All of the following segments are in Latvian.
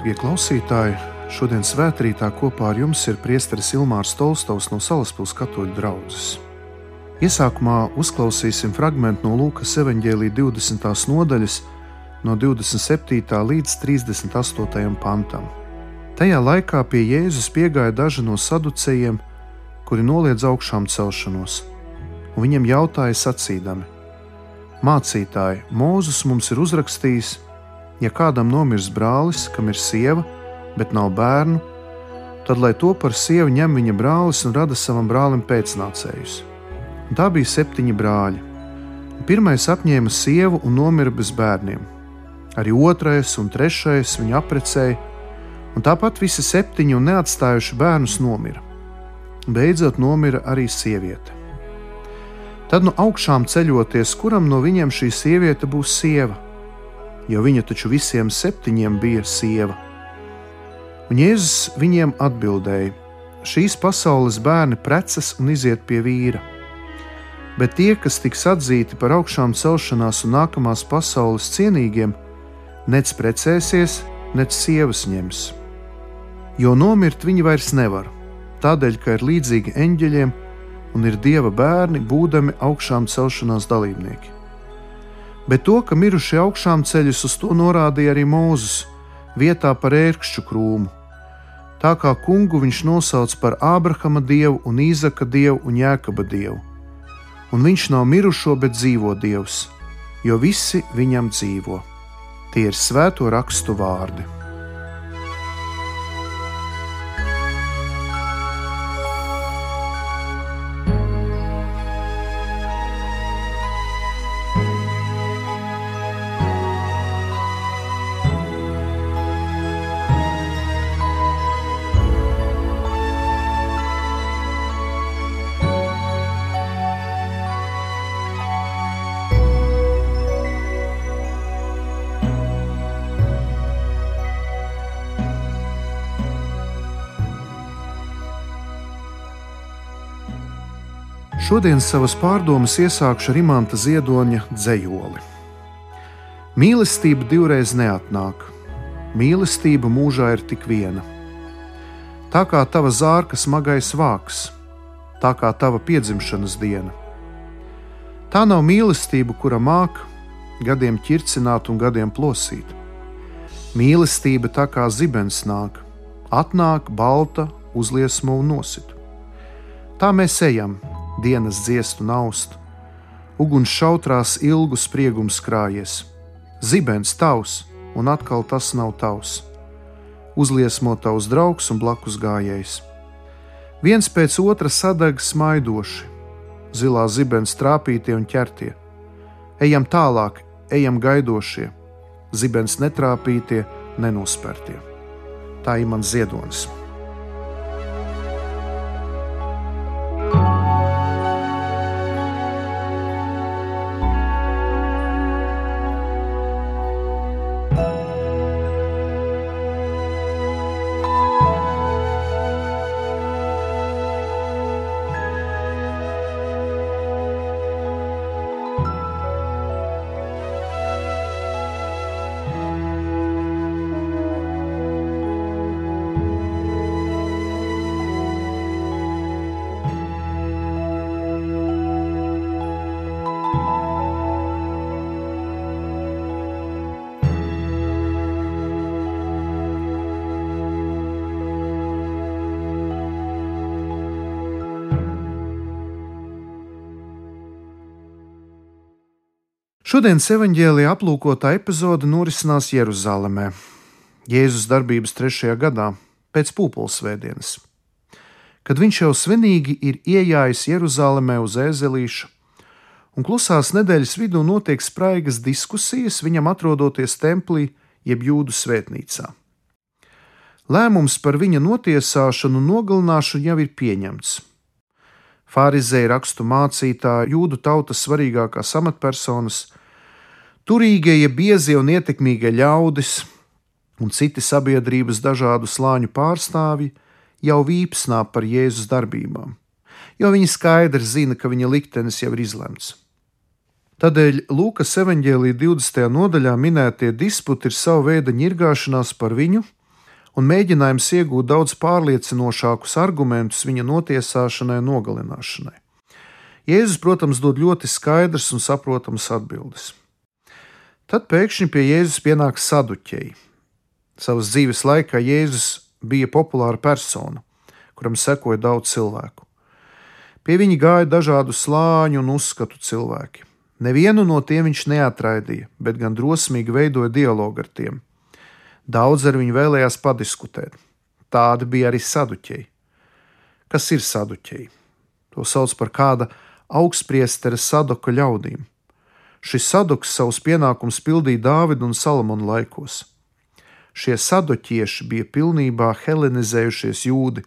Darbie klausītāji, šodien svētkrītā kopā ar jums ir priesteris Ilmārs Tolstovs no Salaspils katoļu draugas. Iesākumā uzklausīsim fragment no Lūkas evanģēlīja 20. nodaļas, no 27. līdz 38. pantam. Tajā laikā pie Jēzus piegāja daži no saducējiem, kuri noliedz augšām celšanos, un viņam jautāja sacīdami: Mācītāji, Mūzus mums ir uzrakstījis, ja kādam nomirst brālis, kam ir sieva, bet nav bērnu, tad lai to par sievu ņem viņa brālis un rada savam brālim pēcnācējus. Tā bija septiņi brāļi. Pirmais apņēma sievu un nomira bez bērniem. Arī otrais un trešais viņu aprecēja, un tāpat visi septiņi un neatstājuši bērnus nomira. Beidzot, nomira arī sieviete. Tad no augšām ceļoties, kuram no viņiem šī sieviete būs sieva? Jo viņa taču visiem septiņiem bija sieva. Un Jēzus viņiem atbildēja: Šīs pasaules bērni precas un iziet pie vīra. Bet tie, kas tiks atzīti par augšām celšanās un nākamās pasaules cienīgiem, nec precēsies, nec sievas ņems. Jo nomirt viņi vairs nevar, tādēļ, ka ir līdzīgi eņģeļiem un ir dieva bērni, būdami augšām celšanās dalībnieki bet to, ka mirušie augšām ceļus uz to norādīja arī Mūzes vietā par ērkšķu krūmu. Tā kā kungu viņš nosauc par Ābrahama dievu, un Īzaka dievu un Jēkaba dievu. Un viņš nav mirušo, bet dzīvo dievs, jo visi viņam dzīvo. Tie ir svēto rakstu vārdi. Šodien savas pārdomas iesākšu ar imanta ziedoņa dzējoli. Mīlestība divreiz neatnāk, mīlestība mūžā ir tik viena. Tā kā tava zārka smagais vāks, tā kā tava piedzimšanas diena. Tā nav mīlestība, kura māca gadiem ķircināt un gadiem plosīt. Mīlestība tā kā zibens nāk, atnāk balta, uzliesmo un nosit. Tā mēs ejam, dienas dziestu naust, uguns šautrās ilgu spriegumu krājies, zibens tavs, un atkal tas nav tavs. Uzliesmo tavs draugs un blakus gājējs. Viens pēc otra sadeg smaidoši, zilā zibens trāpītie un ķertie. Ejam tālāk, ejam gaidošie, zibens netrāpītie, nenospertie. Tā ir mans ziedonis. Šodienas evanģēlijā aplūkotā epizode norisinās Jeruzalemē, Jēzus darbības trešajā gadā, pēc pūpolsvētdienas. Kad viņš jau svinīgi ir iejājis Jeruzalemē uz ēzelīša, un klusās nedēļas vidū notiek spraigas diskusijas, viņam atrodoties templī jeb jūdu svētnīcā. Lēmums par viņa notiesāšanu un nogalināšanu jau ir pieņemts. Pharizēja rakstu mācītāji, jūdu tautas svarīgākās amatpersonas Turīgie, ja biezie un ietekmīgie ļaudis un citi sabiedrības dažādu slāņu pārstāvji jau vīpsnā par Jēzus darbībām, jo viņi skaidri zina, ka viņa liktenis jau ir izlemts. Tādēļ Lūkas evanģēlīja 20. nodaļā minētie disputi ir sava veida ņirgāšanās par viņu un mēģinājums iegūt daudz pārliecinošākus argumentus viņa notiesāšanai un nogalināšanai. Jēzus, protams, dod ļoti skaidrs un saprotams atbildes. Tad pēkšņi pie Jēzus pienāk saduķēji. Savas dzīves laikā Jēzus bija populāra persona, kuram sekoja daudz cilvēku. Pie viņa gāja dažādu slāņu un uzskatu cilvēki. Nevienu no tiem viņš neatraidīja, bet gan drosmīgi veidoja dialogu ar tiem. Daudz ar viņu vēlējās padiskutēt. Tādi bija arī saduķēji. Kas ir saduķēji? To sauc par kāda augstpriestera sadoka ļaudīm. Šis sadoks savus pienākumus pildīja Dāvida un Salamona laikos. Šie sadoķieši bija pilnībā helenizējušies jūdi.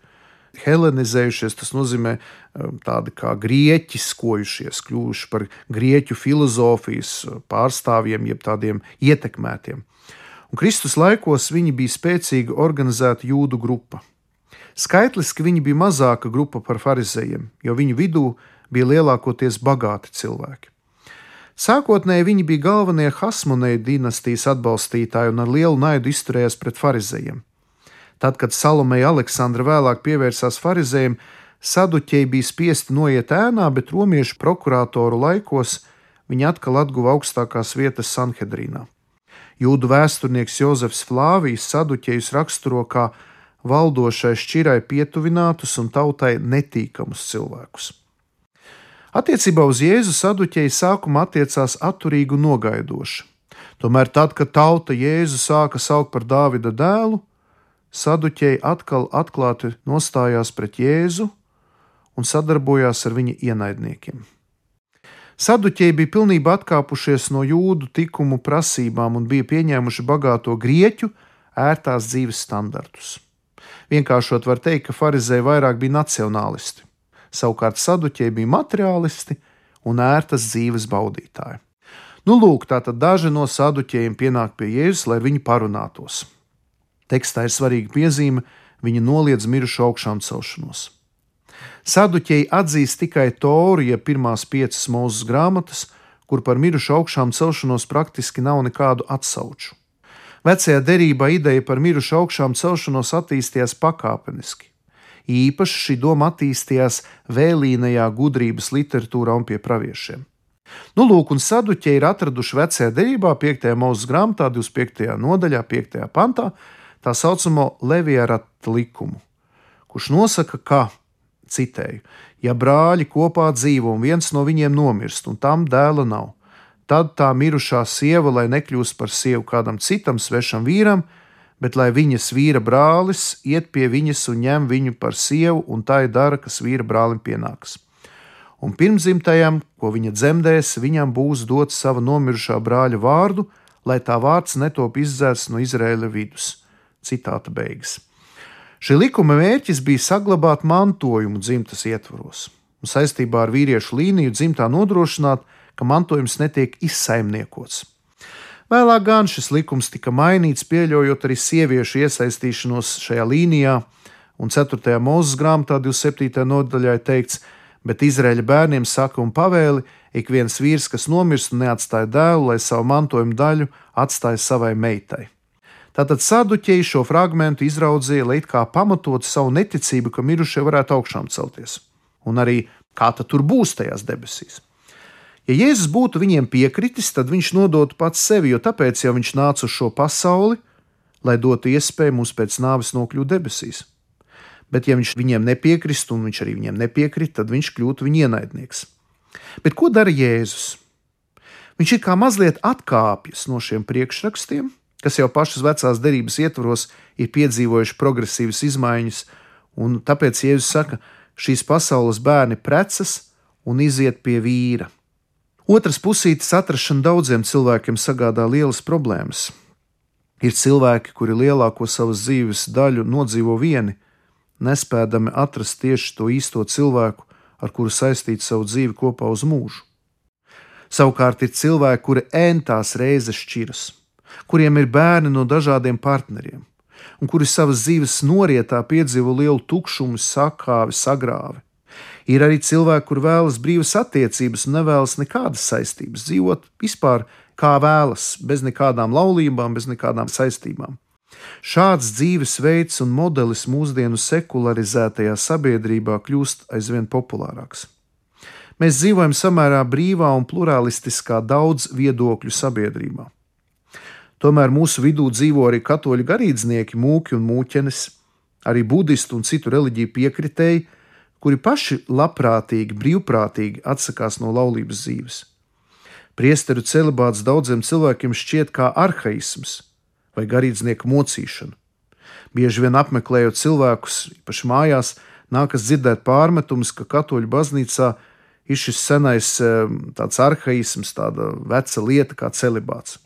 Helenizējušies tas nozīmē um, tādi kā grieķiskojušies, kļuvuši par grieķu filozofijas pārstāvjiem, jeb tādiem ietekmētiem un Kristus laikos viņi bija spēcīga organizēta jūdu grupa. Skaitliski viņi bija mazāka grupa par farizējiem, jo viņu vidū bija lielākoties bagāti cilvēki. Sākotnēji viņi bija galvenie Hasmonēju dinastijas atbalstītāji un ar lielu naidu izturējās pret farizējiem. Tad, kad Salomeja Aleksandra vēlāk pievērsās farizējiem, saduķēji bija spiesti noiet ēnā, bet romiešu prokurātoru laikos viņi atkal atguva augstākās vietas Sanhedrīnā. Jūdu vēsturnieks Jozefs Flāvijs saduķējus raksturo kā valdošai šķirai pietuvinātus un tautai netīkamus cilvēkus. Attiecībā uz Jēzu saduķēji sākumā attiecās atturīgi un nogaidoši. Tomēr tad, kad tauta Jēzu sāka saukt par Dāvida dēlu, saduķēji atkal atklāti nostājās pret Jēzu un sadarbojās ar viņa ienaidniekiem. Saduķēji bija pilnībā atkāpušies no jūdu likumu prasībām un bija pieņēmuši bagāto grieķu ērtās dzīves standartus. Vienkāršot var teikt, ka farizēji vairāk bija nacionālisti, savukārt saduķēji bija materiālisti un ērtas dzīves baudītāji. Nu, lūk, tātad daži no saduķējiem pienāk pie Jēzus, lai viņi parunātos. Tekstā ir svarīga piezīme, viņa noliedz mirušu augšām celšanos. Saduķēji atzīst tikai Toru, ja pirmās piecas mūzes grāmatas, kur par mirušu augšām celšanos praktiski nav nekādu atsauču. Vecajā derībā ideja par mirušu augšām celšanos attīstījās pakāpeniski. Īpaši šī doma attīstījās vēlīnajā gudrības literatūrā un pie praviešiem. Nu, lūk, un saduķi ir atraduši vecajā derībā, 5. mūzes grāmatā, 25. nodaļā, 5. pantā, tā saucamo Levijārata likumu, kurš nosaka, ka Citēju: Ja brāļi kopā dzīvo un viens no viņiem nomirst, un tam dēla nav, tad tā mirušā sieva, lai nekļūst par sievu kādam citam svešam vīram, bet lai viņas vīra brālis iet pie viņas un ņem viņu par sievu, un tā ir dara, kas vīra brālim pienāks. Un pirmzimtajam, ko viņa dzemdēs, viņam būs dots sava nomirušā brāļa vārdu, lai tā vārds netop izdzēsts no Izraēla vidus. Citāta beigas. Šī likuma mērķis bija saglabāt mantojumu dzimtas ietvaros, un saistībā ar vīriešu līniju dzimtā nodrošināt, ka mantojums netiek izsaimniekots. Vēlāk gan šis likums tika mainīts, pieļaujot arī sieviešu iesaistīšanos šajā līnijā, un 4. mūzes grāmatā 27. nodaļā ir teikts, bet Izraēļa bērniem saka un pavēli, ik viens vīrs, kas nomirst un neatstāja dēlu, lai savu mantojumu daļu atstāja savai meitai. Tātad saduķēji šo fragment izraudzīja, lai kā pamatotu savu neticību, ka mirušie varētu augšām celties. Un arī kā tad tur būs tajās debesīs. Ja Jēzus būtu viņiem piekritis, tad viņš nodotu pats sevi, jo tāpēc jau viņš nāca uz šo pasauli, lai dotu iespēju mums pēc nāves nokļūt debesīs. Bet, ja viņš viņiem nepiekristu, un viņš arī viņiem nepiekrita, tad viņš kļūtu viņa ienaidnieks. Bet ko dara Jēzus? Viņš ir kā mazliet atkāpjas no šiem priekšrakstiem kas jau pašas vecās derības ietvaros ir piedzīvojuši progresīvas izmaiņas, un tāpēc Jēzus saka, šīs pasaules bērni precas un iziet pie vīra. Otras pusītes atrašana daudziem cilvēkiem sagādā lielas problēmas. Ir cilvēki, kuri lielāko savas dzīves daļu nodzīvo vieni, nespēdami atrast tieši to īsto cilvēku, ar kuru saistīt savu dzīvi kopā uz mūžu. Savukārt ir cilvēki, kuri entās reizes šķiras kuriem ir bērni no dažādiem partneriem, un kuri savas dzīves norietā piedzīvo lielu tukšumu, sakāvi, sagrāvi. Ir arī cilvēki, kur vēlas brīvas attiecības un nevēlas nekādas saistības, dzīvot vispār kā vēlas, bez nekādām laulībām, bez nekādām saistībām. Šāds dzīvesveids un modelis mūsdienu sekularizētajā sabiedrībā kļūst aizvien populārāks. Mēs dzīvojam samērā brīvā un pluralistiskā daudz viedokļu sabiedrībā. Tomēr mūsu vidū dzīvo arī katoļu garīdznieki, mūki un mūķenes, arī budistu un citu reliģiju piekritēji, kuri paši labprātīgi, brīvprātīgi atsakās no laulības dzīves. Priesteru celibāts daudziem cilvēkiem šķiet kā arhaisms vai garīdznieka mocīšana. Bieži vien apmeklējot cilvēkus, īpaši mājās, nākas dzirdēt pārmetumus, ka katoļu baznīcā ir šis senais tāds arhaisms, tāda veca lieta kā celibāts.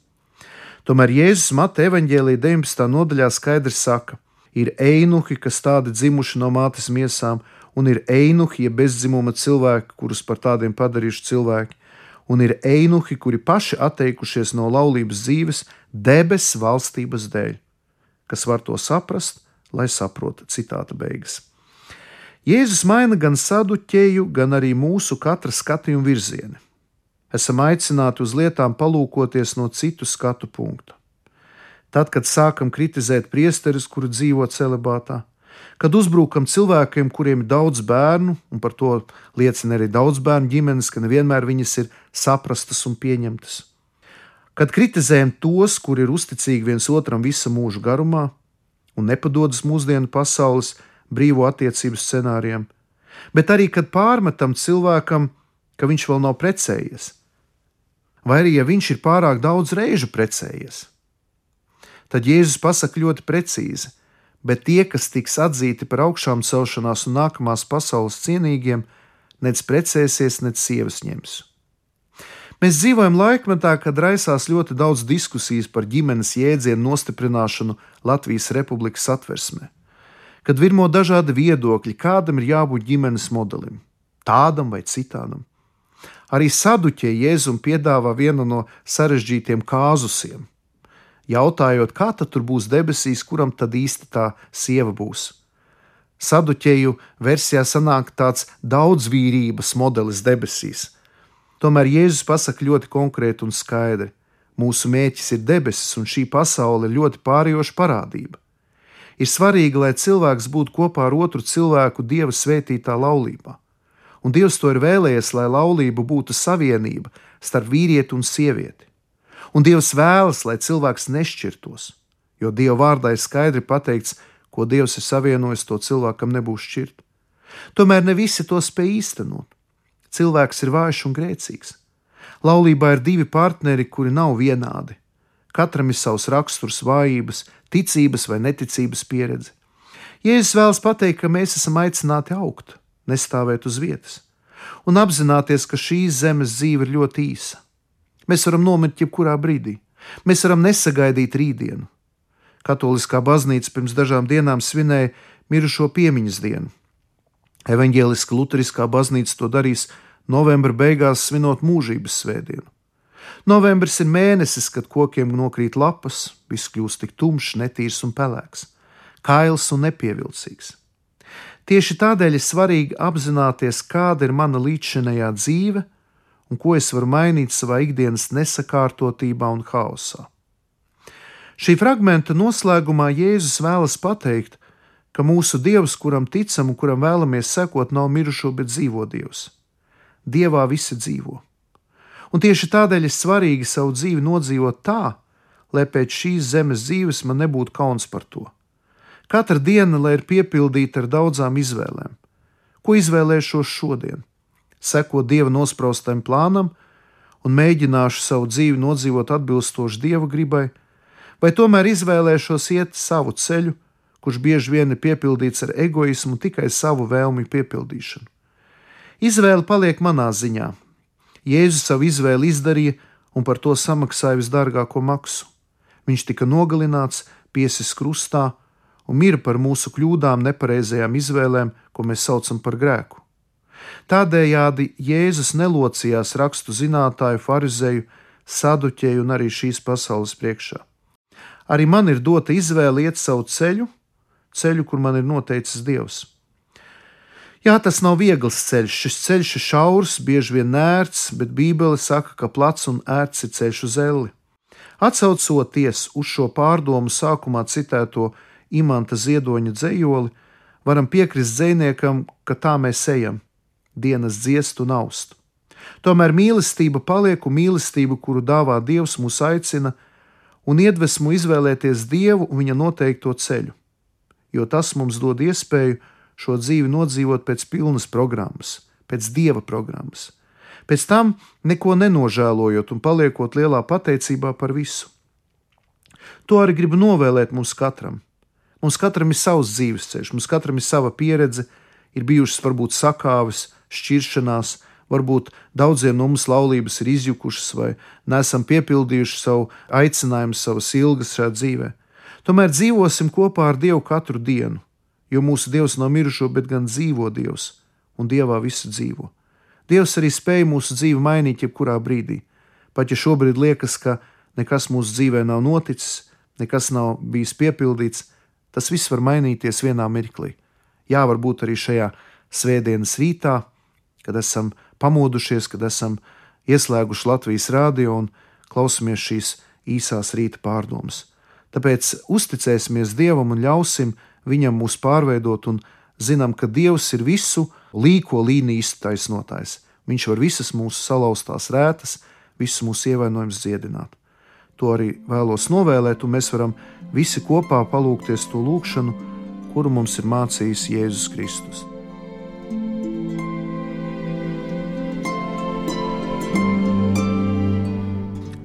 Tomēr Jēzus Mata evaņģēlīja 19. nodaļā skaidri saka, ir einuhi, kas tādi dzimuši no mātes miesām, un ir einuhi, ja bezdzimuma cilvēki, kurus par tādiem padarījuši cilvēki, un ir einuhi, kuri paši atteikušies no laulības dzīves debesu valstības dēļ. Kas var to saprast, lai saprotu citāta beigas. Jēzus maina gan saduķēju, gan arī mūsu katra skatījuma virzienu. Esam aicināti uz lietām palūkoties no citu skatu punktu. Tad, kad sākam kritizēt priesterus, kuri dzīvo celibātā, kad uzbrukam cilvēkiem, kuriem ir daudz bērnu, un par to liecina arī daudz bērnu ģimenes, ka nevienmēr viņas ir saprastas un pieņemtas. Kad kritizējam tos, kuri ir uzticīgi viens otram visa mūža garumā un nepadodas mūsdienu pasaules brīvo attiecību scenārijam, bet arī, kad pārmetam cilvēkam, ka viņš vēl nav precējies, vai arī, ja viņš ir pārāk daudz reižu precējies. Tad Jēzus pasaka ļoti precīzi, bet tie, kas tiks atzīti par augšām celšanās un nākamās pasaules cienīgiem, nec precēsies, nec sievas ņems. Mēs dzīvojam laikmetā, kad raisās ļoti daudz diskusijas par ģimenes jēdzienu nostiprināšanu Latvijas Republikas atversmē kad virmo dažādi viedokļi, kādam ir jābūt ģimenes modelim, tādam vai citādam. Arī saduķē Jēzum piedāvā vienu no sarežģītiem kāzusiem, jautājot, kā tad tur būs debesīs, kuram tad īsti tā sieva būs. Saduķēju versijā sanāk tāds daudzvīrības modelis debesīs. Tomēr Jēzus pasaka ļoti konkrēti un skaidri: mūsu mērķis ir debesis, un šī pasaule ir ļoti pārējoša parādība. Ir svarīgi, lai cilvēks būtu kopā ar otru cilvēku Dieva svētītā laulībā. Un Dievs to ir vēlējies, lai laulība būtu savienība starp vīrieti un sievieti. Un Dievs vēlas, lai cilvēks nešķirtos, jo Dieva vārdā ir skaidri pateikts, ko Dievs ir savienojis, to cilvēkam nebūs šķirt. Tomēr ne visi to spēj īstenot. Cilvēks ir vājš un grēcīgs. Laulībā ir divi partneri, kuri nav vienādi. Katram ir savs raksturs, vājības, ticības vai neticības pieredze. Jēzus vēlas pateikt, ka mēs esam aicināti augt, nestāvēt uz vietas, un apzināties, ka šīs zemes dzīve ir ļoti īsa. Mēs varam nomirt jebkurā brīdī, mēs varam nesagaidīt rītdienu. Katoliskā baznīca pirms dažām dienām svinēja mirušo piemiņas dienu. Evanģēliska Lutheriskā baznīca to darīs novembra beigās, svinot mūžības svētdienu. Novembris ir mēnesis, kad kokiem nokrīt lapas, viss kļūst tik tumšs, netīrs un pelēks, kails un nepievilcīgs. Tieši tādēļ ir svarīgi apzināties, kāda ir mana līdzšinējā dzīve un ko es varu mainīt savā ikdienas nesakārtotībā un haosā. Šī fragmenta noslēgumā Jēzus vēlas pateikt, ka mūsu Dievs, kuram ticam un kuram vēlamies sekot, nav mirušo, bet dzīvo Dievs. Dievā visi dzīvo un tieši tādēļ ir svarīgi savu dzīvi nodzīvot tā, lai pēc šīs zemes dzīves man nebūtu kauns par to. Katra diena, lai ir piepildīta ar daudzām izvēlēm. Ko izvēlēšos šodien? Sekot dieva nospraustajam plānam un mēģināšu savu dzīvi nodzīvot atbilstoši dieva gribai, vai tomēr izvēlēšos iet savu ceļu, kurš bieži vien ir piepildīts ar egoismu, tikai savu vēlmi piepildīšanu. Izvēle paliek manā ziņā, Jēzus savu izvēli izdarīja un par to samaksāja visdārgāko maksu. Viņš tika nogalināts, piesis krustā un mira par mūsu kļūdām, nepareizajām izvēlēm, ko mēs saucam par grēku. Tādējādi Jēzus nelocījās rakstu zinātāju, farizēju, saduķēju un arī šīs pasaules priekšā. Arī man ir dota izvēle iet savu ceļu, ceļu, kur man ir noteicis Dievs. Jā, tas nav viegls ceļš. Šis ceļš ir šaurs, bieži vien nērts, bet Bībele saka, ka plats un ērts ir ceļš uz elli. Atcaucoties uz šo pārdomu sākumā citēto imanta ziedoņa dzējoli, varam piekrist dzējniekam, ka tā mēs ejam - dienas dziest un aust. Tomēr mīlestība paliek un mīlestība, kuru dāvā Dievs, mūs aicina un iedvesmu izvēlēties Dievu un viņa noteikto ceļu, jo tas mums dod iespēju šo dzīvi nodzīvot pēc pilnas programmas, pēc dieva programmas. Pēc tam neko nenožēlojot un paliekot lielā pateicībā par visu. To arī gribu novēlēt mums katram. Mums katram ir savs dzīves ceļš, mums katram ir sava pieredze, ir bijušas varbūt sakāves, šķiršanās, varbūt daudziem no mums laulības ir izjukušas vai nesam piepildījuši savu aicinājumu, savas ilgas šajā dzīvē. Tomēr dzīvosim kopā ar Dievu katru dienu, jo mūsu Dievs nav mirušo, bet gan dzīvo Dievs, un Dievā visu dzīvo. Dievs arī spēja mūsu dzīvi mainīt jebkurā brīdī. Pat ja šobrīd liekas, ka nekas mūsu dzīvē nav noticis, nekas nav bijis piepildīts, tas viss var mainīties vienā mirklī. Jā, varbūt arī šajā svētdienas rītā, kad esam pamodušies, kad esam ieslēguši Latvijas rādio un klausamies šīs īsās rīta pārdomas. Tāpēc uzticēsimies Dievam un ļausim viņam mūs pārveidot un zinām, ka Dievs ir visu līko līniju iztaisnotājs. Viņš var visas mūsu salauztās rētas, visus mūsu ievainojumus dziedināt. To arī vēlos novēlēt, un mēs varam visi kopā palūkties to lūgšanu, kuru mums ir mācījis Jēzus Kristus.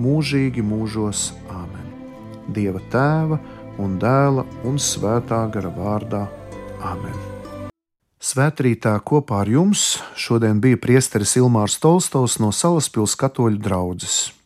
mūžīgi mūžos. Āmen! Dieva tēva! un dēla un svētā gara vārdā. Amen! Svētrītā kopā ar jums šodien bija priesteris Ilmārs Tolstovs no Salaspils katoļu draudzes.